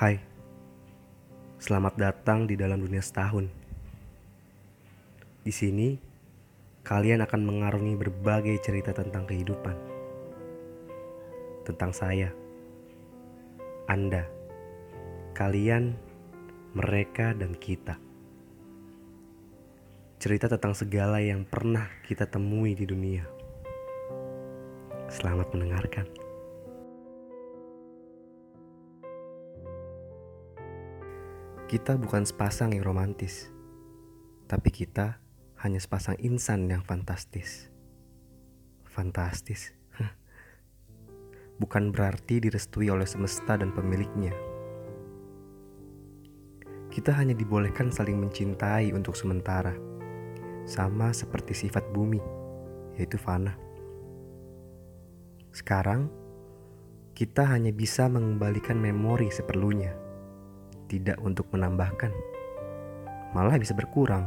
Hai, selamat datang di dalam dunia setahun. Di sini, kalian akan mengarungi berbagai cerita tentang kehidupan, tentang saya, Anda, kalian, mereka, dan kita. Cerita tentang segala yang pernah kita temui di dunia. Selamat mendengarkan. Kita bukan sepasang yang romantis, tapi kita hanya sepasang insan yang fantastis. Fantastis. Bukan berarti direstui oleh semesta dan pemiliknya. Kita hanya dibolehkan saling mencintai untuk sementara. Sama seperti sifat bumi, yaitu fana. Sekarang, kita hanya bisa mengembalikan memori seperlunya tidak untuk menambahkan, malah bisa berkurang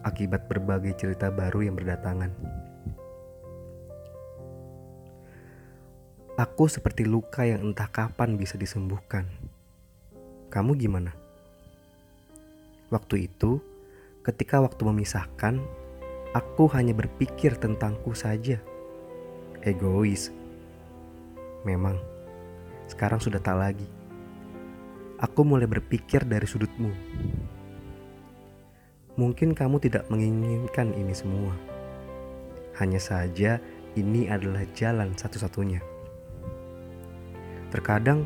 akibat berbagai cerita baru yang berdatangan. Aku seperti luka yang entah kapan bisa disembuhkan. Kamu gimana? Waktu itu, ketika waktu memisahkan, aku hanya berpikir tentangku saja. Egois. Memang, sekarang sudah tak lagi aku mulai berpikir dari sudutmu. Mungkin kamu tidak menginginkan ini semua. Hanya saja ini adalah jalan satu-satunya. Terkadang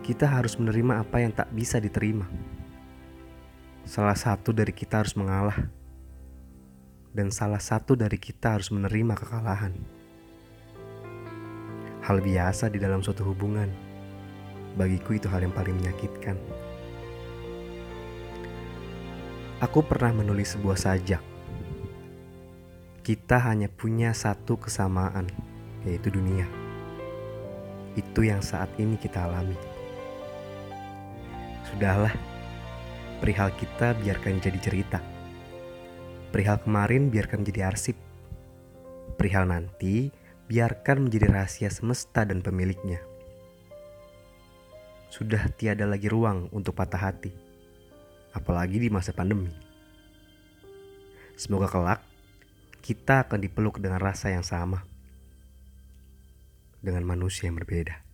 kita harus menerima apa yang tak bisa diterima. Salah satu dari kita harus mengalah. Dan salah satu dari kita harus menerima kekalahan. Hal biasa di dalam suatu hubungan Bagiku itu hal yang paling menyakitkan. Aku pernah menulis sebuah sajak. Kita hanya punya satu kesamaan, yaitu dunia. Itu yang saat ini kita alami. Sudahlah, perihal kita biarkan jadi cerita. Perihal kemarin biarkan menjadi arsip. Perihal nanti biarkan menjadi rahasia semesta dan pemiliknya sudah tiada lagi ruang untuk patah hati, apalagi di masa pandemi. Semoga kelak kita akan dipeluk dengan rasa yang sama, dengan manusia yang berbeda.